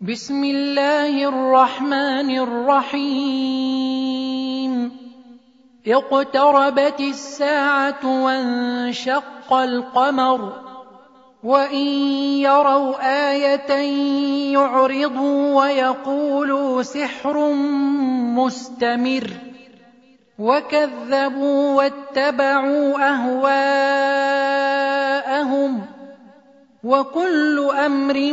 بسم الله الرحمن الرحيم. اقتربت الساعة وانشق القمر وإن يروا آية يعرضوا ويقولوا سحر مستمر وكذبوا واتبعوا أهواءهم وكل أمر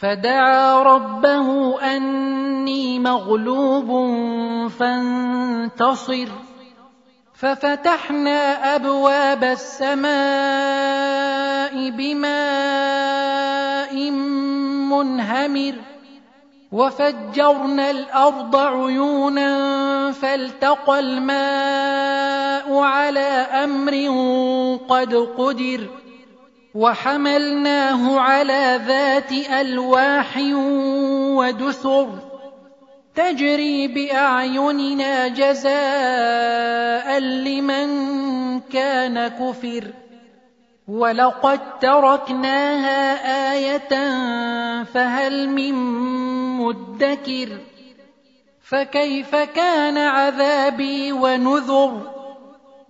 فدعا ربه أني مغلوب فانتصر. ففتحنا أبواب السماء بماء منهمر. وفجرنا الأرض عيونا فالتقى الماء على أمر قد قدر. وحملناه على ذات ألواح ودسر تجري بأعيننا جزاء لمن كان كفر ولقد تركناها آية فهل من مدكر فكيف كان عذابي ونذر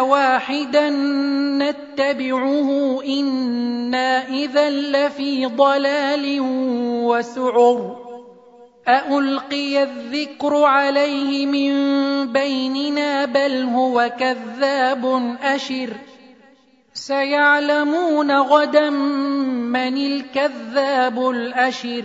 واحدا نتبعه أنا اذا لفي ضلال وسعر ألقي الذكر عليه من بيننا بل هو كذاب أشر سيعلمون غدا من الكذاب الأشر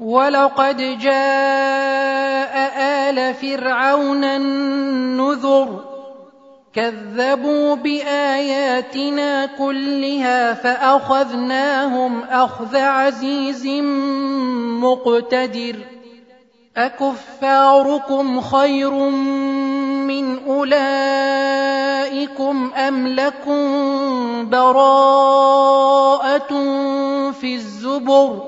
ولقد جاء ال فرعون النذر كذبوا باياتنا كلها فاخذناهم اخذ عزيز مقتدر اكفاركم خير من اولئكم ام لكم براءه في الزبر